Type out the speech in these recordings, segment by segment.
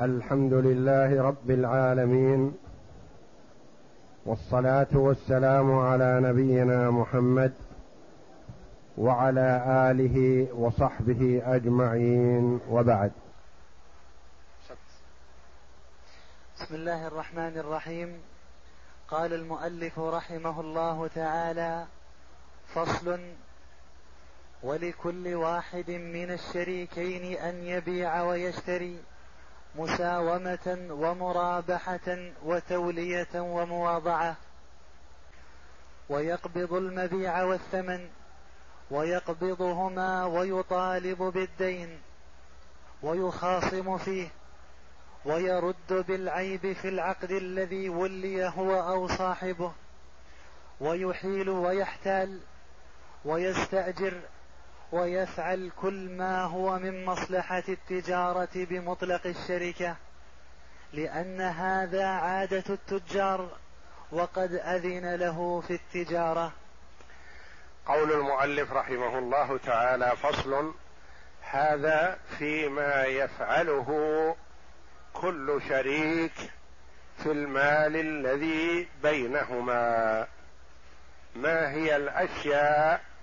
الحمد لله رب العالمين والصلاة والسلام على نبينا محمد وعلى آله وصحبه أجمعين وبعد. بسم الله الرحمن الرحيم. قال المؤلف رحمه الله تعالى فصل ولكل واحد من الشريكين أن يبيع ويشتري. مساومة ومرابحة وتولية ومواضعة. ويقبض المبيع والثمن ويقبضهما ويطالب بالدين ويخاصم فيه ويرد بالعيب في العقد الذي ولي هو أو صاحبه ويحيل ويحتال ويستأجر ويفعل كل ما هو من مصلحة التجارة بمطلق الشركة لأن هذا عادة التجار وقد أذن له في التجارة. قول المؤلف رحمه الله تعالى فصل هذا فيما يفعله كل شريك في المال الذي بينهما. ما هي الأشياء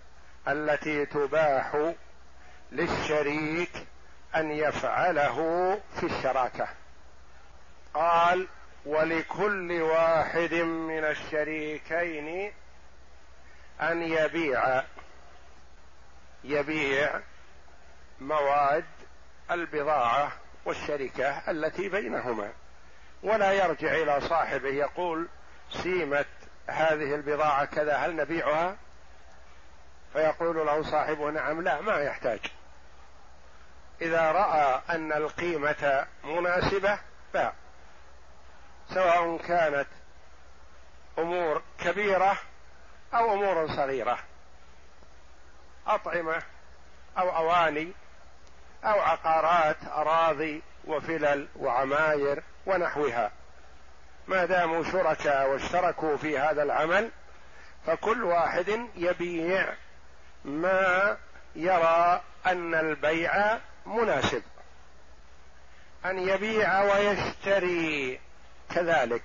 التي تباح للشريك أن يفعله في الشراكة. قال ولكل واحد من الشريكين أن يبيع يبيع مواد البضاعة والشركة التي بينهما. ولا يرجع إلى صاحبه يقول سيمه هذه البضاعة كذا هل نبيعها؟ فيقول له صاحبه نعم لا ما يحتاج. إذا رأى أن القيمة مناسبة باع سواء كانت أمور كبيرة أو أمور صغيرة. أطعمة أو أواني أو عقارات أراضي وفلل وعماير ونحوها. ما داموا شركاء واشتركوا في هذا العمل فكل واحد يبيع ما يرى أن البيع مناسب. أن يبيع ويشتري كذلك.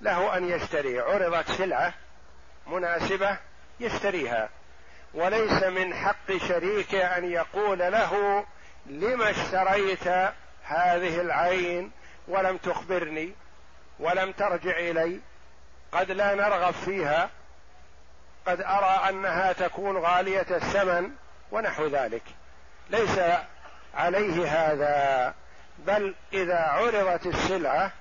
له أن يشتري. عرضت سلعة مناسبة يشتريها. وليس من حق شريكه أن يقول له لما اشتريت هذه العين ولم تخبرني ولم ترجع إلي؟ قد لا نرغب فيها قد أرى أنها تكون غالية الثمن ونحو ذلك. ليس عليه هذا بل إذا عرضت السلعة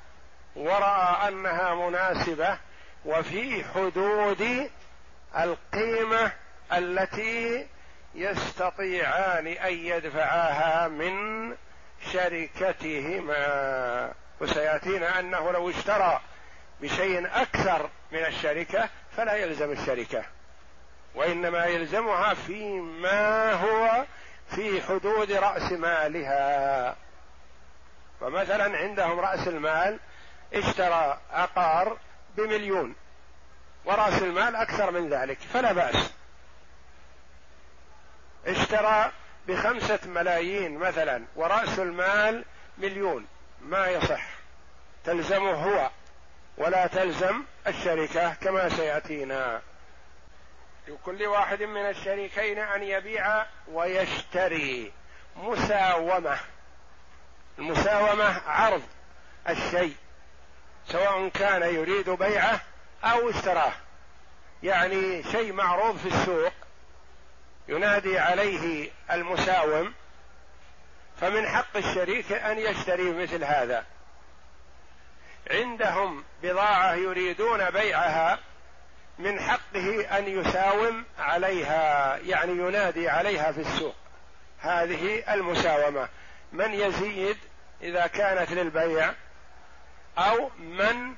ورأى أنها مناسبة وفي حدود القيمة التي يستطيعان أن يدفعاها من شركتهما. وسيأتينا أنه لو اشترى بشيء أكثر من الشركة فلا يلزم الشركة وإنما يلزمها فيما هو في حدود رأس مالها. فمثلا عندهم رأس المال اشترى عقار بمليون ورأس المال أكثر من ذلك فلا بأس. اشترى بخمسة ملايين مثلا ورأس المال مليون ما يصح. تلزمه هو ولا تلزم الشركة كما سيأتينا. لكل واحد من الشريكين أن يبيع ويشتري مساومة. المساومة عرض الشيء سواء كان يريد بيعه أو اشتراه. يعني شيء معروض في السوق ينادي عليه المساوم فمن حق الشريك أن يشتري مثل هذا. عندهم بضاعة يريدون بيعها من حقه أن يساوم عليها يعني ينادي عليها في السوق. هذه المساومة. من يزيد إذا كانت للبيع؟ أو من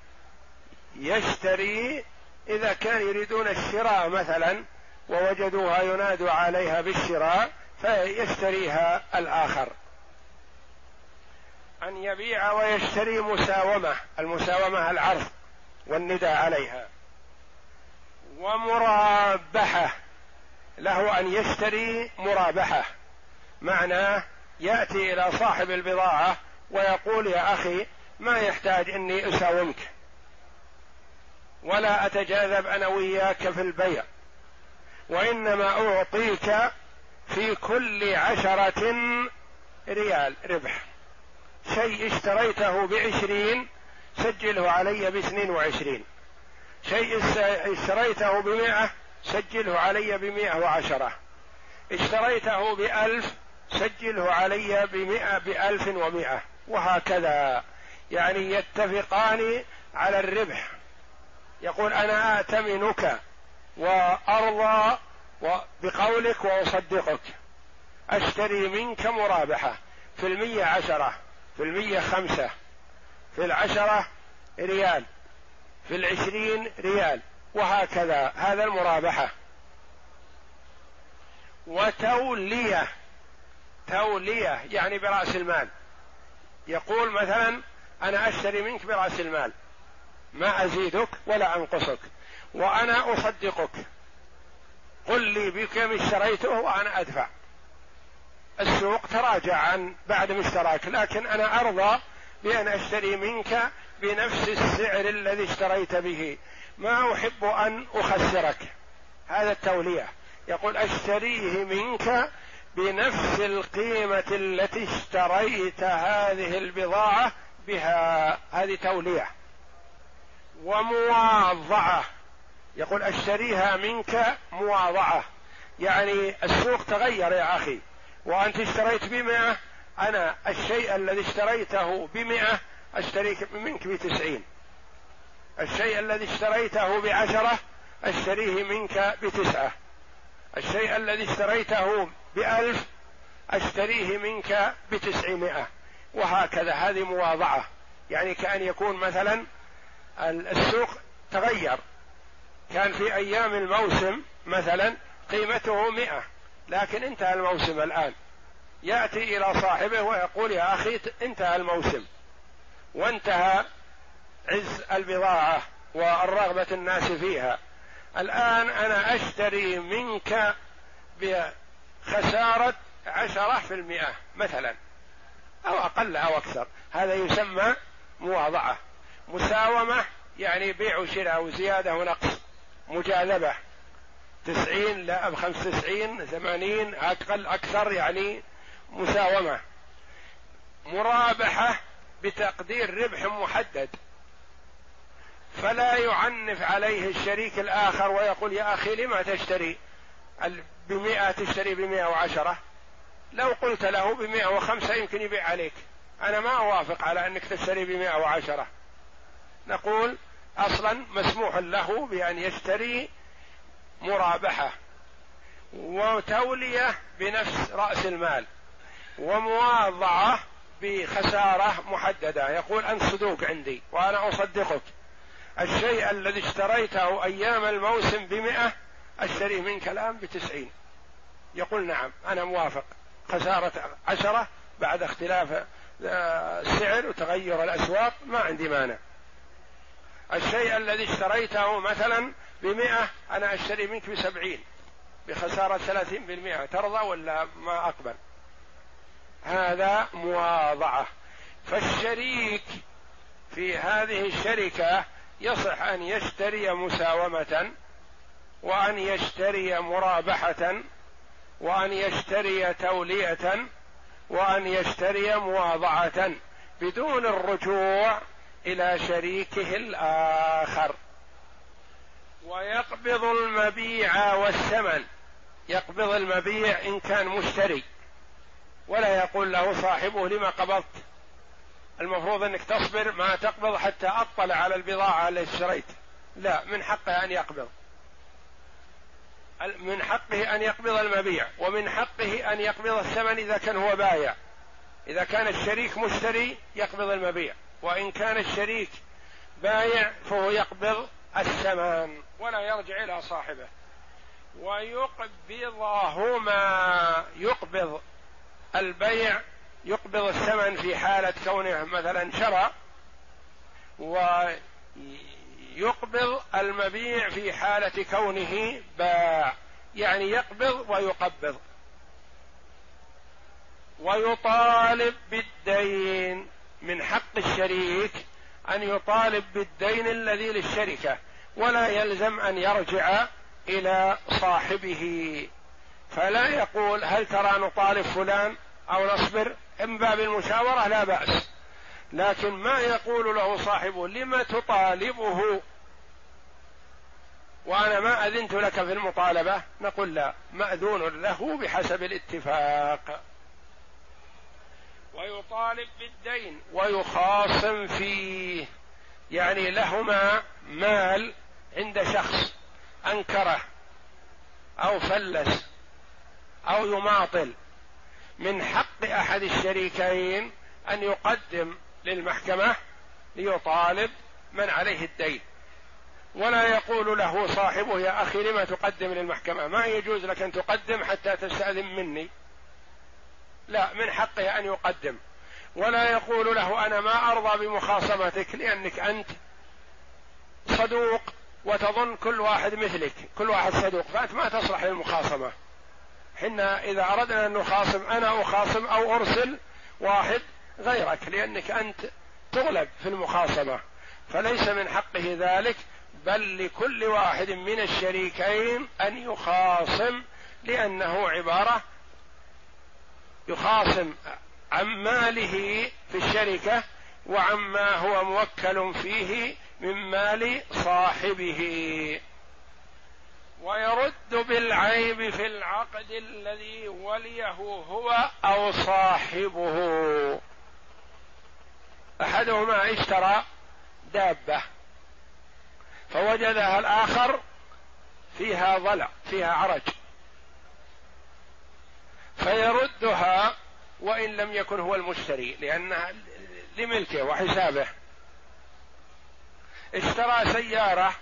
يشتري إذا كان يريدون الشراء مثلا ووجدوها ينادوا عليها بالشراء فيشتريها الآخر. أن يبيع ويشتري مساومة المساومة العرض والنداء عليها. ومرابحة له أن يشتري مرابحة. معناه يأتي إلى صاحب البضاعة ويقول يا أخي ما يحتاج إني أساومك. ولا أتجاذب أنا وياك في البيع. وإنما أعطيك في كل عشرة ريال ربح. شيء اشتريته بعشرين سجله علي باثنين وعشرين. شيء اشتريته بمئة سجله علي بمئة وعشرة. اشتريته بألف سجله علي بمئة بألف ومئة. وهكذا. يعني يتفقان على الربح. يقول أنا آتمنك وأرضى بقولك وأصدقك. أشتري منك مرابحة في المية عشرة. في المية خمسة في العشرة ريال في العشرين ريال وهكذا. هذا المرابحة. وتولية تولية يعني برأس المال. يقول مثلا أنا أشتري منك برأس المال. ما أزيدك ولا أنقصك. وأنا أصدقك. قل لي بكم اشتريته وأنا أدفع. السوق تراجع عن بعد ما اشتراك لكن أنا أرضى بأن أشتري منك بنفس السعر الذي اشتريت به. ما أحب أن أخسرك. هذا التولية. يقول أشتريه منك بنفس القيمة التي اشتريت هذه البضاعة بها. هذه تولية. ومواضعة. يقول أشتريها منك مواضعة. يعني السوق تغير يا أخي. وأنت اشتريت بمئة أنا الشيء الذي اشتريته بمئة أشتريك منك بتسعين. الشيء الذي اشتريته بعشرة أشتريه منك بتسعة. الشيء الذي اشتريته بألف أشتريه منك بتسعمائة. وهكذا هذه مواضعة. يعني كأن يكون مثلا السوق تغير. كان في أيام الموسم مثلا قيمته مئة. لكن انتهى الموسم الآن. يأتي إلى صاحبه ويقول يا أخي انتهى الموسم. وانتهى عز البضاعة والرغبة الناس فيها. الآن أنا أشتري منك بخسارة عشرة في المئة مثلا أو أقل أو أكثر. هذا يسمى مواضعة. مساومة يعني بيع وشراء وزيادة ونقص. مجاذبة تسعين لا بخمس تسعين ثمانين أقل أكثر يعني مساومة. مرابحة بتقدير ربح محدد. فلا يعنف عليه الشريك الآخر ويقول يا أخي لما تشتري؟ بمئة تشتري بمئة وعشرة. لو قلت له بمئة وخمسة يمكن يبيع عليك. أنا ما أوافق على أنك تشتري بمئة وعشرة. نقول أصلا مسموح له بأن يشتري مرابحة وتولية بنفس رأس المال ومواضعة بخسارة محددة. يقول أنت صدوق عندي وأنا أصدقك. الشيء الذي اشتريته أيام الموسم بمئة أشتريه منك الآن بتسعين. يقول نعم أنا موافق. خسارة عشرة بعد اختلاف السعر وتغير الأسواق ما عندي مانع. الشيء الذي اشتريته مثلا بمئة أنا أشتري منك بسبعين. بخسارة ثلاثين بالمئة. ترضى ولا ما أقبل؟ هذا مواضعة. فالشريك في هذه الشركة يصح أن يشتري مساومة وأن يشتري مرابحة وأن يشتري تولية وأن يشتري مواضعة بدون الرجوع إلى شريكه الآخر. ويقبض المبيع والثمن. يقبض المبيع إن كان مشتري. ولا يقول له صاحبه لما قبضت؟ المفروض إنك تصبر ما تقبض حتى أطلع على البضاعة التي اشتريت. لا من حقه أن يقبض. من حقه أن يقبض المبيع ومن حقه أن يقبض الثمن إذا كان هو بايع. إذا كان الشريك مشتري يقبض المبيع. وإن كان الشريك بايع فهو يقبض الثمن. ولا يرجع إلى صاحبه. ويقبضهما يقبض البيع يقبض الثمن في حالة كونه مثلا شرى ويقبض المبيع في حالة كونه باع. يعني يقبض ويقبض. ويطالب بالدين. من حق الشريك أن يطالب بالدين الذي للشركة. ولا يلزم أن يرجع إلى صاحبه. فلا يقول هل ترى نطالب فلان أو نصبر؟ من باب المشاورة لا بأس. لكن ما يقول له صاحبه لم تطالبه؟ وأنا ما أذنت لك في المطالبة؟ نقول لا مأذون له بحسب الاتفاق. ويطالب بالدين ويخاصم فيه. يعني لهما مال عند شخص أنكره أو فلس أو يماطل من حق أحد الشريكين أن يقدم للمحكمة ليطالب من عليه الدين. ولا يقول له صاحبه يا أخي لما تقدم للمحكمة؟ ما يجوز لك أن تقدم حتى تستأذن مني. لا من حقه أن يقدم. ولا يقول له أنا ما أرضى بمخاصمتك لأنك أنت صدوق وتظن كل واحد مثلك كل واحد صدوق. فأنت ما تصلح للمخاصمة. حنا إذا أردنا أن نخاصم أنا أخاصم أو أرسل واحد غيرك لأنك أنت تغلب في المخاصمة. فليس من حقه ذلك بل لكل واحد من الشريكين أن يخاصم لأنه عبارة يخاصم عن ماله في الشركة وعما هو موكل فيه من مال صاحبه. ويرد بالعيب في العقد الذي وليه هو أو صاحبه. أحدهما اشترى دابة فوجدها الآخر فيها ضلع فيها عرج. فيردها وإن لم يكن هو المشتري لأنها لملكه وحسابه. اشترى سيارة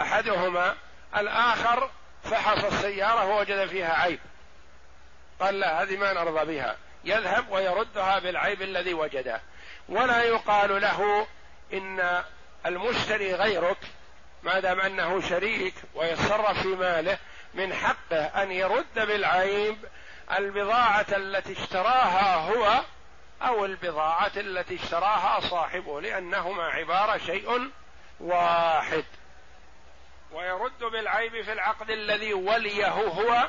أحدهما الآخر فحص السيارة ووجد فيها عيب. قال لا هذه ما نرضى بها. يذهب ويردها بالعيب الذي وجده. ولا يقال له إن المشتري غيرك ما دام أنه شريك ويتصرف في ماله من حقه أن يرد بالعيب البضاعة التي اشتراها هو أو البضاعة التي اشتراها صاحبه لأنهما عبارة شيء واحد. ويرد بالعيب في العقد الذي وليه هو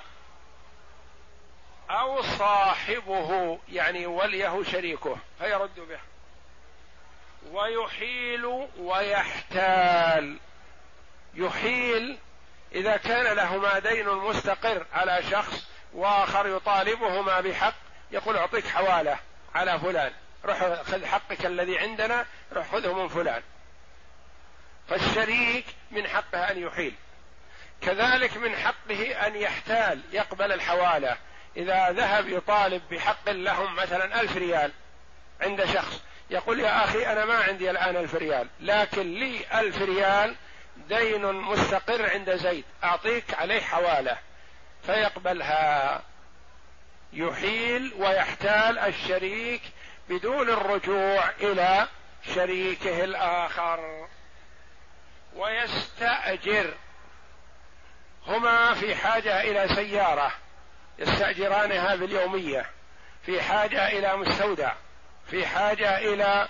أو صاحبه يعني وليه شريكه فيرد به. ويحيل ويحتال. يحيل إذا كان لهما دين مستقر على شخص وآخر يطالبهما بحق يقول أعطيك حواله. على فلان. روح خذ حقك الذي عندنا روح خذه من فلان. فالشريك من حقه أن يحيل. كذلك من حقه أن يحتال يقبل الحوالة. إذا ذهب يطالب بحق لهم مثلا ألف ريال عند شخص يقول يا أخي أنا ما عندي الآن ألف ريال لكن لي ألف ريال دين مستقر عند زيد أعطيك عليه حوالة فيقبلها. يحيل ويحتال الشريك بدون الرجوع إلى شريكه الآخر. ويستأجر. هما في حاجة إلى سيارة يستأجرانها باليومية. في حاجة إلى مستودع. في حاجة إلى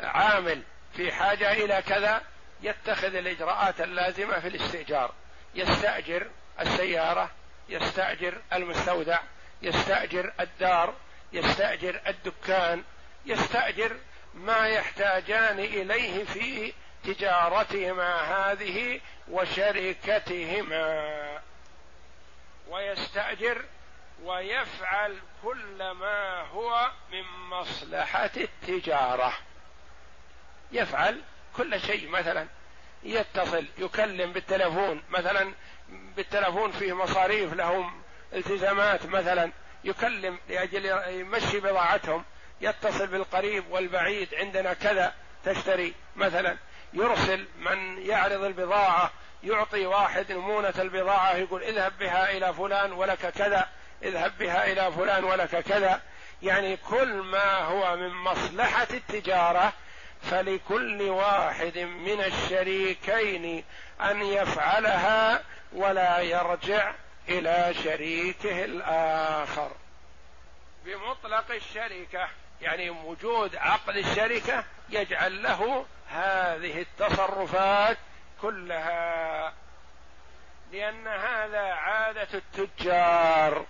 عامل. في حاجة إلى كذا يتخذ الإجراءات اللازمة في الاستئجار. يستأجر السيارة يستأجر المستودع. يستأجر الدار يستأجر الدكان يستأجر ما يحتاجان إليه في تجارتهما هذه وشركتهما. ويستأجر ويفعل كل ما هو من مصلحة التجارة. يفعل كل شيء مثلا يتصل يكلم بالتلفون مثلا بالتلفون فيه مصاريف لهم التزامات مثلا يكلم لأجل يمشي بضاعتهم يتصل بالقريب والبعيد عندنا كذا تشتري مثلا يرسل من يعرض البضاعة يعطي واحد نمونة البضاعة يقول اذهب بها إلى فلان ولك كذا اذهب بها إلى فلان ولك كذا. يعني كل ما هو من مصلحة التجارة فلكل واحد من الشريكين أن يفعلها ولا يرجع إلى شريكه الآخر. بمطلق الشركة يعني وجود عقد الشركة يجعل له هذه التصرفات كلها لأن هذا عادة التجار.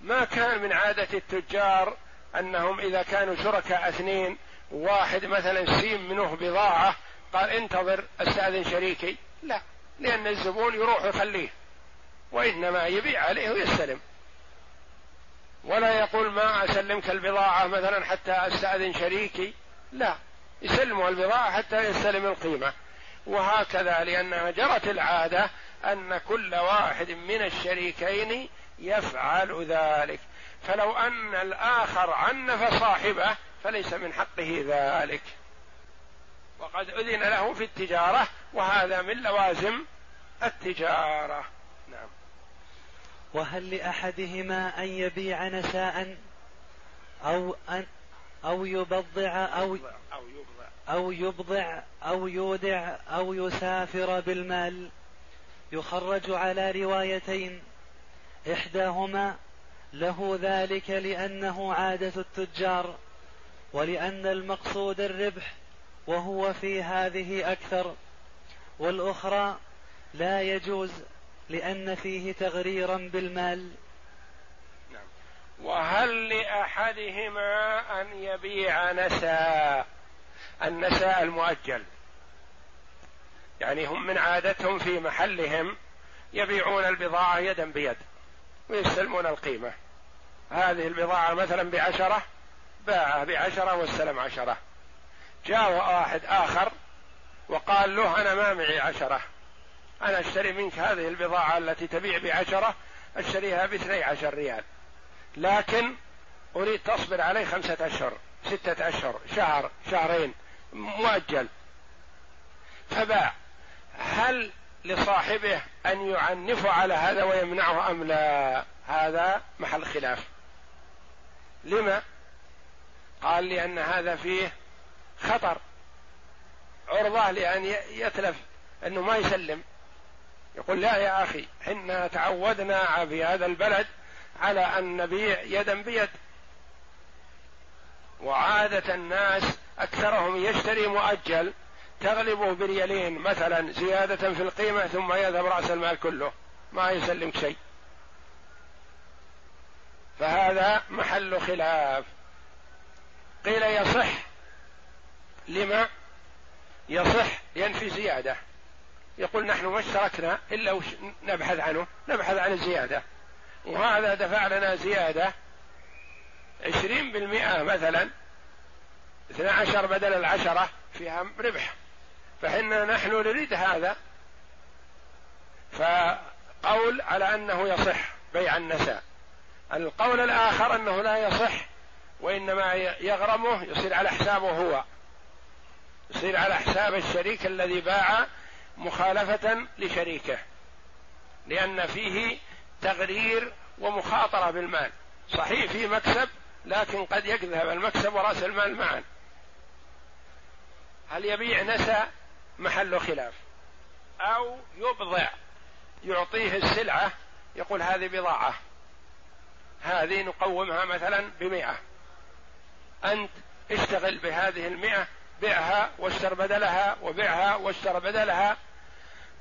ما كان من عادة التجار أنهم إذا كانوا شركاء اثنين واحد مثلا سيم منه بضاعة قال انتظر أستأذن شريكي. لا لأن الزبون يروح يخليه. وإنما يبيع عليه ويستلم. ولا يقول ما أسلمك البضاعة مثلا حتى أستأذن شريكي. لا يسلمه البضاعة حتى يستلم القيمة. وهكذا لأنها جرت العادة أن كل واحد من الشريكين يفعل ذلك. فلو أن الآخر عنف صاحبه فليس من حقه ذلك. وقد أذن له في التجارة وهذا من لوازم التجارة. نعم. وهل لأحدهما أن يبيع نساء أو أن أو يبضع أو أو يبضع أو يودع أو يسافر بالمال؟ يخرج على روايتين. إحداهما له ذلك لأنه عادة التجار ولأن المقصود الربح وهو في هذه أكثر. والأخرى لا يجوز لأن فيه تغريرا بالمال. نعم. وهل لأحدهما أن يبيع نساء؟ النساء المؤجل. يعني هم من عادتهم في محلهم يبيعون البضاعة يدا بيد ويستلمون القيمة. هذه البضاعة مثلا بعشرة باعها بعشرة واستلم عشرة. جاء واحد آخر وقال له أنا ما معي عشرة. أنا أشتري منك هذه البضاعة التي تبيع بعشرة أشتريها باثني عشر ريال. لكن أريد تصبر علي خمسة أشهر ستة أشهر شهر شهرين مؤجل. فباع. هل لصاحبه أن يعنف على هذا ويمنعه أم لا؟ هذا محل خلاف. لما؟ قال لأن هذا فيه خطر. عرضة لأن يتلف أنه ما يسلم. يقول لا يا أخي حنا تعودنا في هذا البلد على أن نبيع يدا بيد. وعادة الناس أكثرهم يشتري مؤجل تغلبه بريالين مثلا زيادة في القيمة ثم يذهب رأس المال كله ما يسلمك شيء. فهذا محل خلاف. قيل يصح لما؟ يصح ينفي زيادة. يقول نحن ما اشتركنا إلا وش نبحث عنه؟ نبحث عن الزيادة وهذا دفع لنا زيادة عشرين بالمئة مثلا اثنى عشر بدل العشرة فيها ربح. فإن نحن نريد هذا. فقول على أنه يصح بيع النساء. القول الآخر أنه لا يصح وإنما يغرمه يصير على حسابه هو. يصير على حساب الشريك الذي باع مخالفة لشريكه لأن فيه تغرير ومخاطرة بالمال. صحيح في مكسب لكن قد يذهب المكسب ورأس المال معا. هل يبيع نسى؟ محل خلاف. أو يبضع يعطيه السلعة يقول هذه بضاعة. هذه نقومها مثلا بمئة. أنت اشتغل بهذه المئة بعها واشتر بدلها وبعها واشتر بدلها.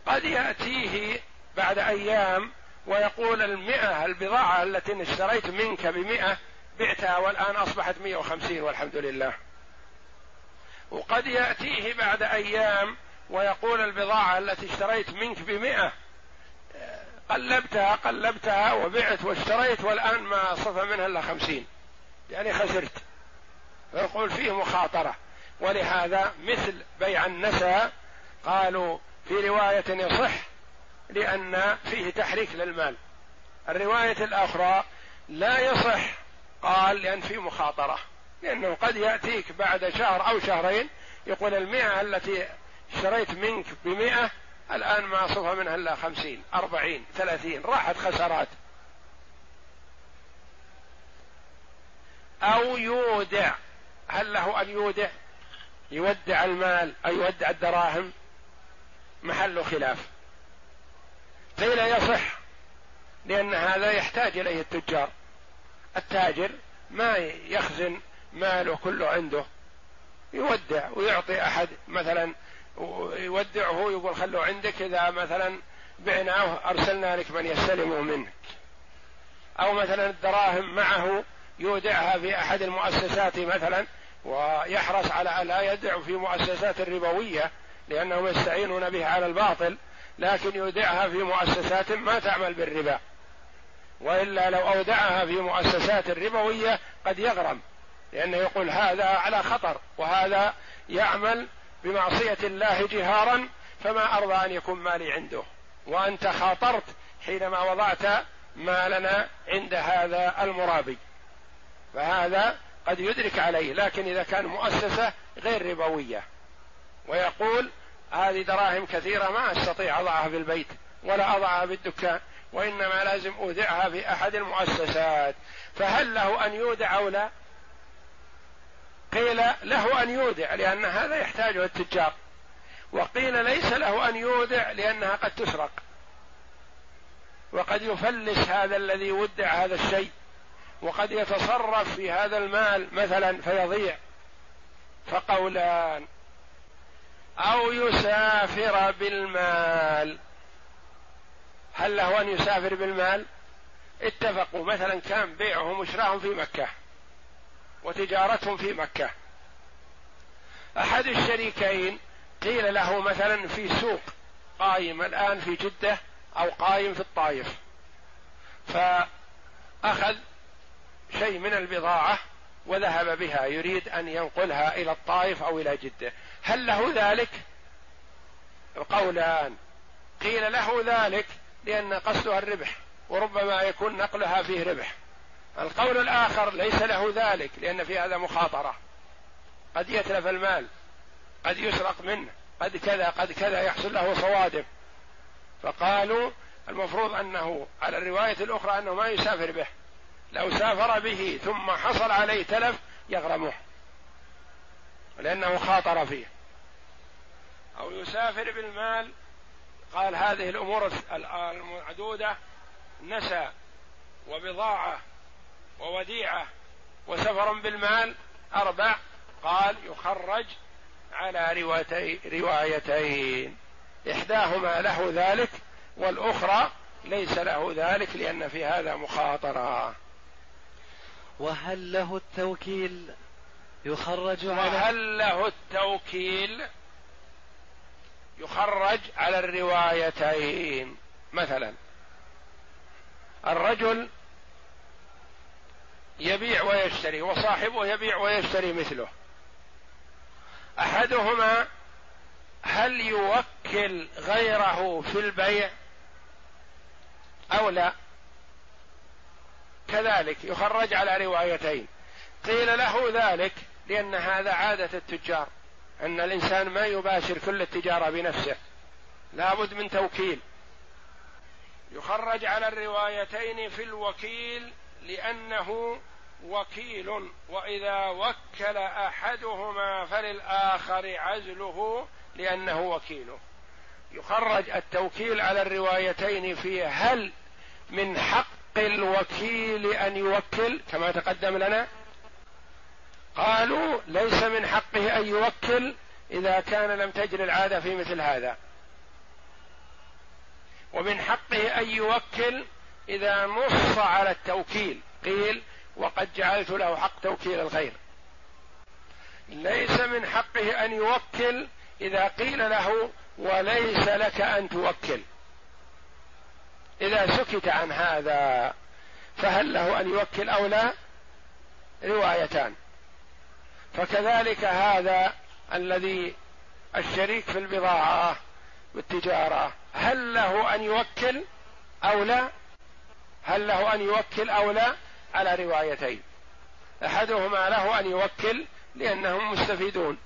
قد يأتيه بعد أيام ويقول المئة البضاعة التي اشتريت منك بمئة بعتها والآن أصبحت مئة وخمسين والحمد لله. وقد يأتيه بعد أيام ويقول البضاعة التي اشتريت منك بمئة قلبتها قلبتها وبعت واشتريت والآن ما صفى منها إلا خمسين. يعني خسرت. ويقول فيه مخاطرة. ولهذا مثل بيع النسى قالوا في رواية يصح لأن فيه تحريك للمال. الرواية الأخرى لا يصح قال لأن فيه مخاطرة لأنه قد يأتيك بعد شهر أو شهرين يقول المئة التي اشتريت منك بمئة الآن ما صفى منها إلا خمسين أربعين ثلاثين راحت خسارات. أو يودع هل له أن يودع؟ يودع المال أو يودع الدراهم؟ محل خلاف. قيل يصح لأن هذا يحتاج إليه التجار. التاجر ما يخزن ماله كله عنده. يودع ويعطي أحد مثلا يودعه يقول خلوا عندك إذا مثلا بعناه أرسلنا لك من يستلم منك. أو مثلا الدراهم معه يودعها في أحد المؤسسات مثلا ويحرص على أن لا يدع في مؤسسات الربوية لأنهم يستعينون به على الباطل لكن يودعها في مؤسسات ما تعمل بالربا. وإلا لو أودعها في مؤسسات ربوية قد يغرم لأنه يقول هذا على خطر وهذا يعمل بمعصية الله جهارا فما أرضى أن يكون مالي عنده. وأنت خاطرت حينما وضعت مالنا عند هذا المرابي. فهذا قد يدرك عليه لكن إذا كان مؤسسة غير ربوية. ويقول هذه دراهم كثيرة ما أستطيع أضعها في البيت ولا أضعها في الدكان وإنما لازم اودعها في أحد المؤسسات. فهل له أن يودع أو لا؟ قيل له أن يودع لأن هذا يحتاجه التجار. وقيل ليس له أن يودع لأنها قد تسرق. وقد يفلس هذا الذي ودع هذا الشيء. وقد يتصرف في هذا المال مثلا فيضيع. فقولان أو يسافر بالمال. هل له أن يسافر بالمال؟ اتفقوا مثلا كان بيعهم وشراهم في مكة وتجارتهم في مكة. أحد الشريكين قيل له مثلا في سوق قايم الآن في جدة أو قايم في الطائف. فأخذ شيء من البضاعة وذهب بها يريد أن ينقلها إلى الطائف أو إلى جدة. هل له ذلك؟ القولان. قيل له ذلك لأن قصدها الربح وربما يكون نقلها فيه ربح. القول الآخر ليس له ذلك لأن في هذا مخاطرة. قد يتلف المال قد يسرق منه قد كذا قد كذا يحصل له صوادم. فقالوا المفروض أنه على الرواية الأخرى أنه ما يسافر به. لو سافر به ثم حصل عليه تلف يغرمه. لأنه خاطر فيه. أو يسافر بالمال قال هذه الأمور المعدودة نسى وبضاعة ووديعة وسفر بالمال أربع قال يخرج على روايتين. إحداهما له ذلك والأخرى ليس له ذلك لأن في هذا مخاطرة. وهل له التوكيل يخرج على وهل له التوكيل؟ يخرج على الروايتين. مثلا الرجل يبيع ويشتري وصاحبه يبيع ويشتري مثله. أحدهما هل يوكل غيره في البيع أو لا؟ كذلك يخرج على روايتين. قيل له ذلك لأن هذا عادة التجار أن الإنسان ما يباشر كل التجارة بنفسه. لابد من توكيل. يخرج على الروايتين في الوكيل لأنه وكيل وإذا وكل أحدهما فللآخر عزله لأنه وكيله يخرج التوكيل على الروايتين في هل من حق الوكيل أن يوكل كما تقدم لنا؟ قالوا ليس من حقه أن يوكل إذا كان لم تجري العادة في مثل هذا. ومن حقه أن يوكل إذا نص على التوكيل. قيل وقد جعلت له حق توكيل الغير ليس من حقه أن يوكل إذا قيل له وليس لك أن توكل. إذا سكت عن هذا فهل له أن يوكل أو لا؟ روايتان. فكذلك هذا الذي الشريك في البضاعة والتجارة هل له أن يوكل أو لا؟ هل له أن يوكل أو لا؟ على روايتين. أحدهما له أن يوكل لأنهم مستفيدون.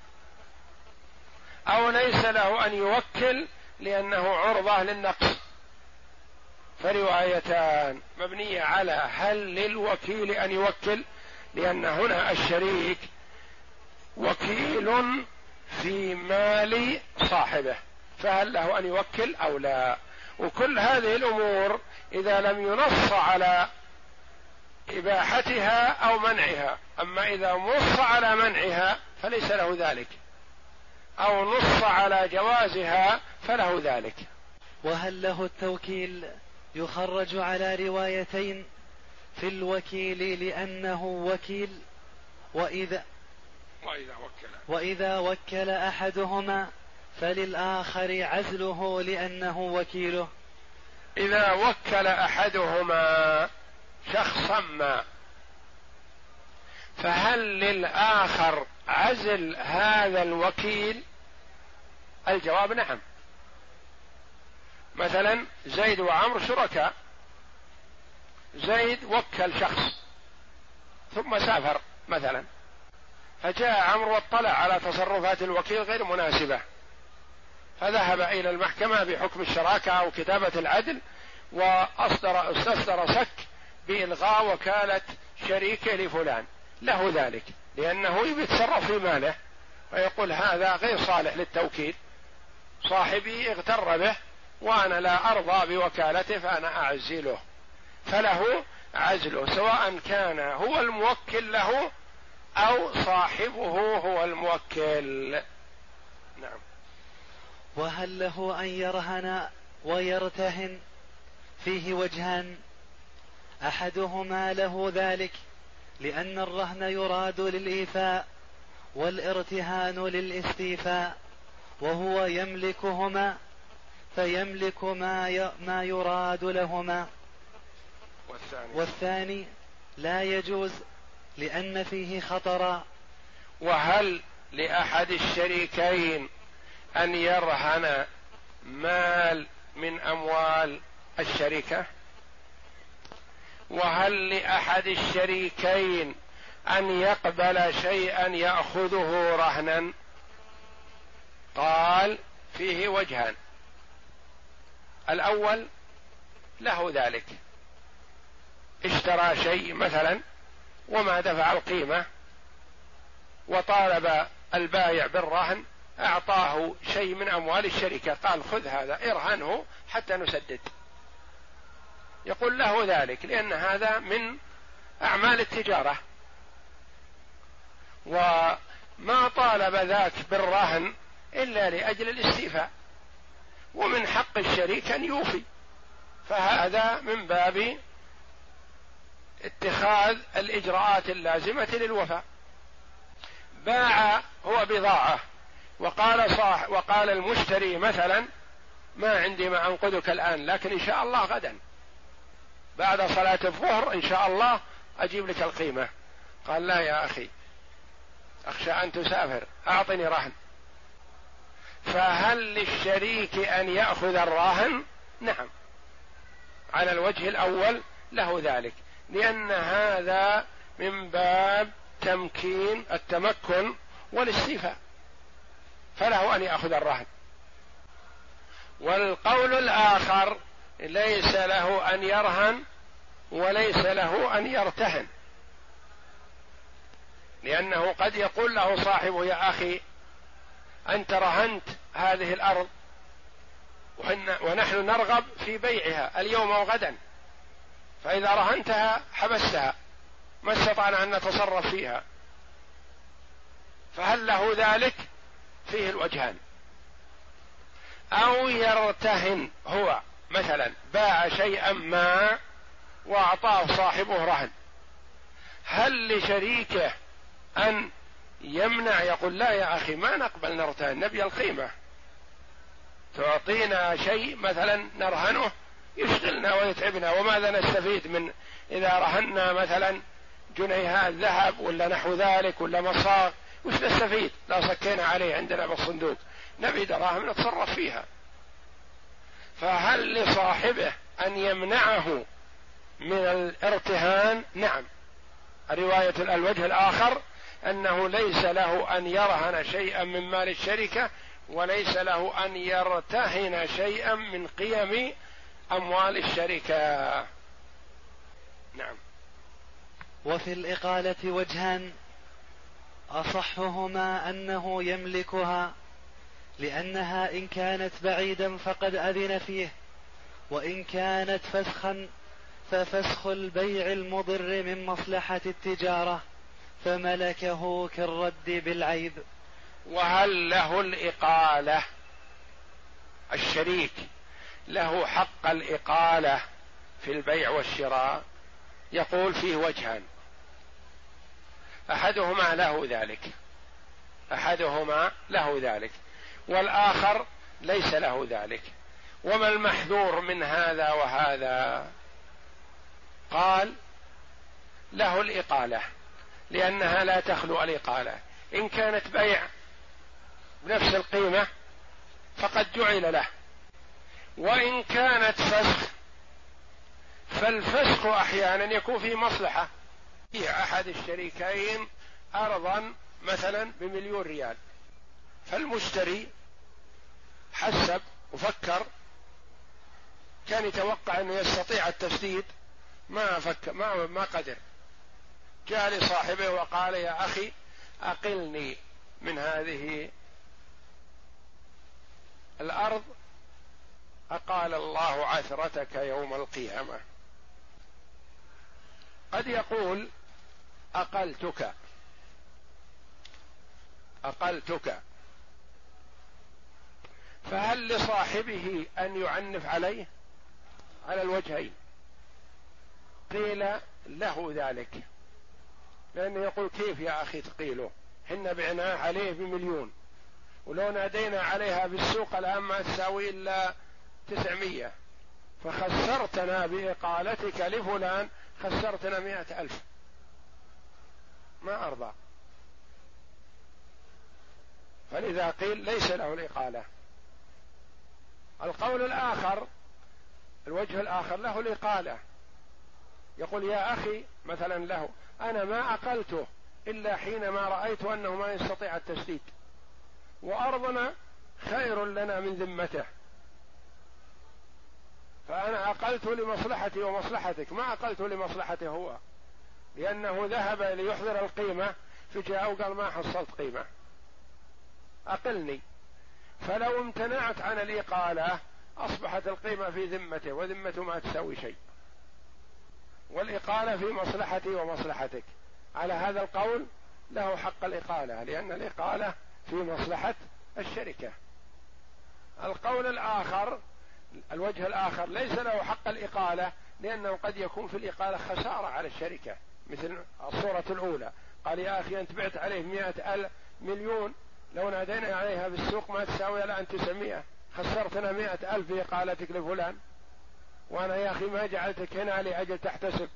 أو ليس له أن يوكل لأنه عرضة للنقص. فروايتان. مبنية على هل للوكيل أن يوكل؟ لأن هنا الشريك وكيل في مال صاحبه فهل له أن يوكل أو لا؟ وكل هذه الأمور إذا لم ينص على إباحتها أو منعها أما إذا نص على منعها فليس له ذلك أو نص على جوازها فله ذلك. وهل له التوكيل يخرج على روايتين في الوكيل لأنه وكيل؟ وإذا وإذا وكل. وإذا وكل أحدهما فللآخر عزله لأنه وكيله. إذا وكل أحدهما شخصا ما فهل للآخر عزل هذا الوكيل؟ الجواب نعم. مثلا زيد وعمر شركاء. زيد وكل شخص ثم سافر مثلا. فجاء عمرو واطلع على تصرفات الوكيل غير مناسبة. فذهب إلى المحكمة بحكم الشراكة أو كتابة العدل وأصدر استصدر سك بإلغاء وكالة شريكه لفلان. له ذلك يبي يتصرف في ماله ويقول هذا غير صالح للتوكيل. صاحبي اغتر به وأنا لا أرضى بوكالته فأنا أعزله. فله عزله سواء كان هو الموكل له أو صاحبه هو الموكل. نعم. وهل له أن يرهن ويرتهن؟ فيه وجهان. أحدهما له ذلك لأن الرهن يراد للإيفاء والارتهان للاستيفاء وهو يملكهما فيملك ما ما يراد لهما. والثاني, والثاني لا يجوز لأن فيه خطرا وهل لأحد الشريكين أن يرهن مال من أموال الشركة؟ وهل لأحد الشريكين أن يقبل شيئا يأخذه رهنا؟ قال فيه وجهان. الأول له ذلك. اشترى شيء مثلا وما دفع القيمة وطالب البايع بالرهن أعطاه شيء من أموال الشركة. قال خذ هذا ارهنه حتى نسدد. يقول له ذلك لأن هذا من أعمال التجارة. وما طالب ذاك بالرهن إلا لأجل الاستيفاء. ومن حق الشريك أن يوفي. فهذا من باب اتخاذ الإجراءات اللازمة للوفاء. باع هو بضاعة وقال صاح وقال المشتري مثلا ما عندي ما أنقذك الآن لكن إن شاء الله غدا. بعد صلاة الظهر إن شاء الله أجيب لك القيمة. قال لا يا أخي أخشى أن تسافر أعطني رهن. فهل للشريك أن يأخذ الراهن نعم. على الوجه الأول له ذلك. لأن هذا من باب تمكين التمكن والاستيفاء. فله أن يأخذ الرهن. والقول الآخر ليس له أن يرهن وليس له أن يرتهن. لأنه قد يقول له صاحبه يا أخي أنت رهنت هذه الأرض ونحن نرغب في بيعها اليوم أو غدا فإذا رهنتها حبستها ما استطعنا أن نتصرف فيها. فهل له ذلك؟ فيه الوجهان. أو يرتهن هو مثلا باع شيئا ما وأعطاه صاحبه رهن. هل لشريكه أن يمنع يقول لا يا أخي ما نقبل نرتهن نبي القيمة تعطينا شيء مثلا نرهنه؟ يشغلنا ويتعبنا وماذا نستفيد من إذا رهنا مثلا جنيهات ذهب ولا نحو ذلك ولا مصاغ؟ وش نستفيد؟ لو سكينا عليه عندنا بالصندوق. نبي دراهم نتصرف فيها. فهل لصاحبه أن يمنعه من الارتهان؟ نعم. رواية الوجه الآخر أنه ليس له أن يرهن شيئا من مال الشركة وليس له أن يرتهن شيئا من قيم أموال الشركة. نعم. وفي الإقالة وجهان أصحهما أنه يملكها لأنها إن كانت بعيدا فقد أذن فيه وإن كانت فسخا ففسخ البيع المضر من مصلحة التجارة فملكه كالرد بالعيب. وهل له الإقالة الشريك؟ له حق الإقالة في البيع والشراء يقول فيه وجهان أحدهما له ذلك. أحدهما له ذلك. والآخر ليس له ذلك. وما المحذور من هذا وهذا؟ قال له الإقالة لأنها لا تخلو الإقالة. إن كانت بيع بنفس القيمة فقد جعل له. وإن كانت فسخ فالفسخ أحيانا يكون فيه مصلحة. في أحد الشريكين ارضا مثلا بمليون ريال. فالمشتري حسب وفكر كان يتوقع أنه يستطيع التسديد ما فكر ما ما قدر. جاء لصاحبه وقال يا أخي أقلني من هذه الأرض أقال الله عثرتك يوم القيامة. قد يقول أقلتك. أقلتك. فهل لصاحبه أن يعنف عليه؟ على الوجهين. قيل له ذلك. لأنه يقول كيف يا أخي تقيله حنا بعناه عليه بمليون. ولو نادينا عليها بالسوق الآن ما تساوي إلا تسعمية. فخسرتنا بإقالتك لفلان خسرتنا مئة ألف. ما أرضى. فلذا قيل ليس له الإقالة. القول الآخر الوجه الآخر له الإقالة. يقول يا أخي مثلا له أنا ما أقلته إلا حينما رأيت أنه ما يستطيع التسديد. وأرضنا خير لنا من ذمته. فأنا أقلت لمصلحتي ومصلحتك. ما أقلت لمصلحته هو. لأنه ذهب ليحضر القيمة فجاء وقال ما حصلت قيمة. أقلني. فلو امتنعت عن الإقالة أصبحت القيمة في ذمته وذمته ما تساوي شيء. والإقالة في مصلحتي ومصلحتك. على هذا القول له حق الإقالة لأن الإقالة في مصلحة الشركة. القول الآخر الوجه الآخر ليس له حق الإقالة لأنه قد يكون في الإقالة خسارة على الشركة مثل الصورة الأولى. قال يا أخي أنت بعت عليه مئة ألف مليون لو نادينا عليها في السوق ما تساوي الآن تسعمائة خسرتنا مئة ألف بإقالتك لفلان. وأنا يا أخي ما جعلتك هنا لأجل تحتسب.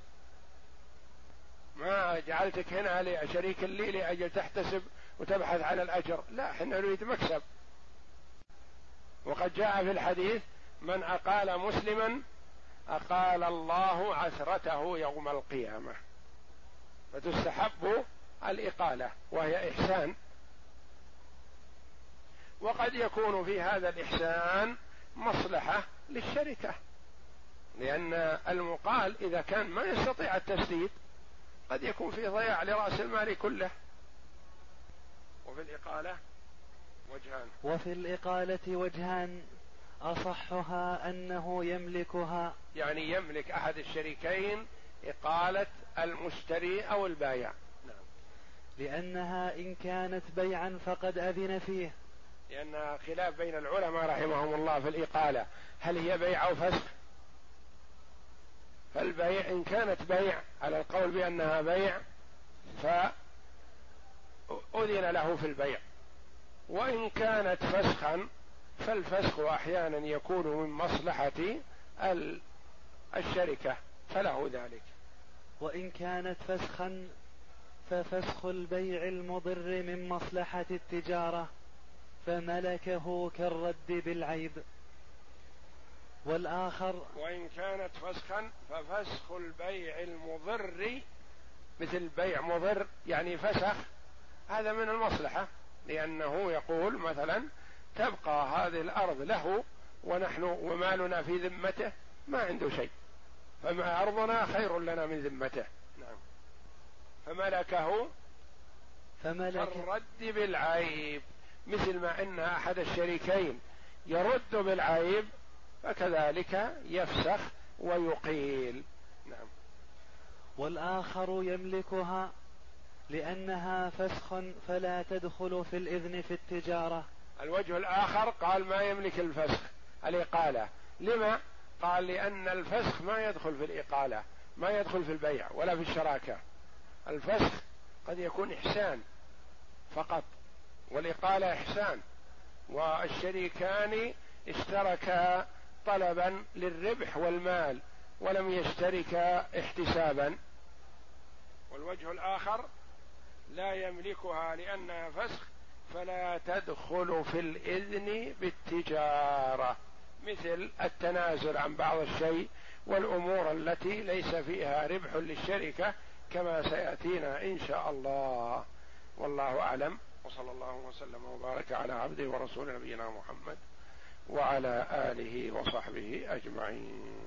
ما جعلتك هنا لشريك لي لأجل تحتسب وتبحث عن الأجر. لا إحنا نريد مكسب. وقد جاء في الحديث من أقال مسلما أقال الله عثرته يوم القيامة. فتستحب الإقالة وهي إحسان. وقد يكون في هذا الإحسان مصلحة للشركة لأن المقال إذا كان ما يستطيع التسديد قد يكون في ضياع لرأس المال كله. وفي الإقالة وجهان. وفي الإقالة وجهان. أصحها أنه يملكها. يعني يملك أحد الشريكين إقالة المشتري أو البايع. نعم. لأنها إن كانت بيعا فقد أذن فيه. لأن خلاف بين العلماء رحمهم الله في الإقالة. هل هي بيع أو فسخ؟ فالبيع إن كانت بيع على القول بأنها بيع فأذن له في البيع. وإن كانت فسخا فالفسخ أحيانا يكون من مصلحة الشركة فله ذلك. وإن كانت فسخا ففسخ البيع المضر من مصلحة التجارة فملكه كالرد بالعيب. والآخر وإن كانت فسخا ففسخ البيع المضر مثل بيع مضر يعني فسخ هذا من المصلحة لأنه يقول مثلا تبقى هذه الأرض له ونحن ومالنا في ذمته ما عنده شيء. فما أرضنا خير لنا من ذمته. نعم. فملكه فملك الرد بالعيب. مثل ما إن أحد الشريكين يرد بالعيب فكذلك يفسخ ويقيل. نعم. والآخر يملكها لأنها فسخ فلا تدخل في الإذن في التجارة. الوجه الآخر قال ما يملك الفسخ الإقالة. لما؟ قال لأن الفسخ ما يدخل في الإقالة ما يدخل في البيع ولا في الشراكة. الفسخ قد يكون إحسان فقط والإقالة إحسان. والشريكان اشتركا طلبا للربح والمال ولم يشتركا احتسابا. والوجه الآخر لا يملكها لأنها فسخ فلا تدخل في الإذن بالتجارة مثل التنازل عن بعض الشيء والأمور التي ليس فيها ربح للشركة كما سيأتينا إن شاء الله. والله أعلم. وصلى الله وسلم وبارك على عبده ورسول نبينا محمد وعلى آله وصحبه أجمعين.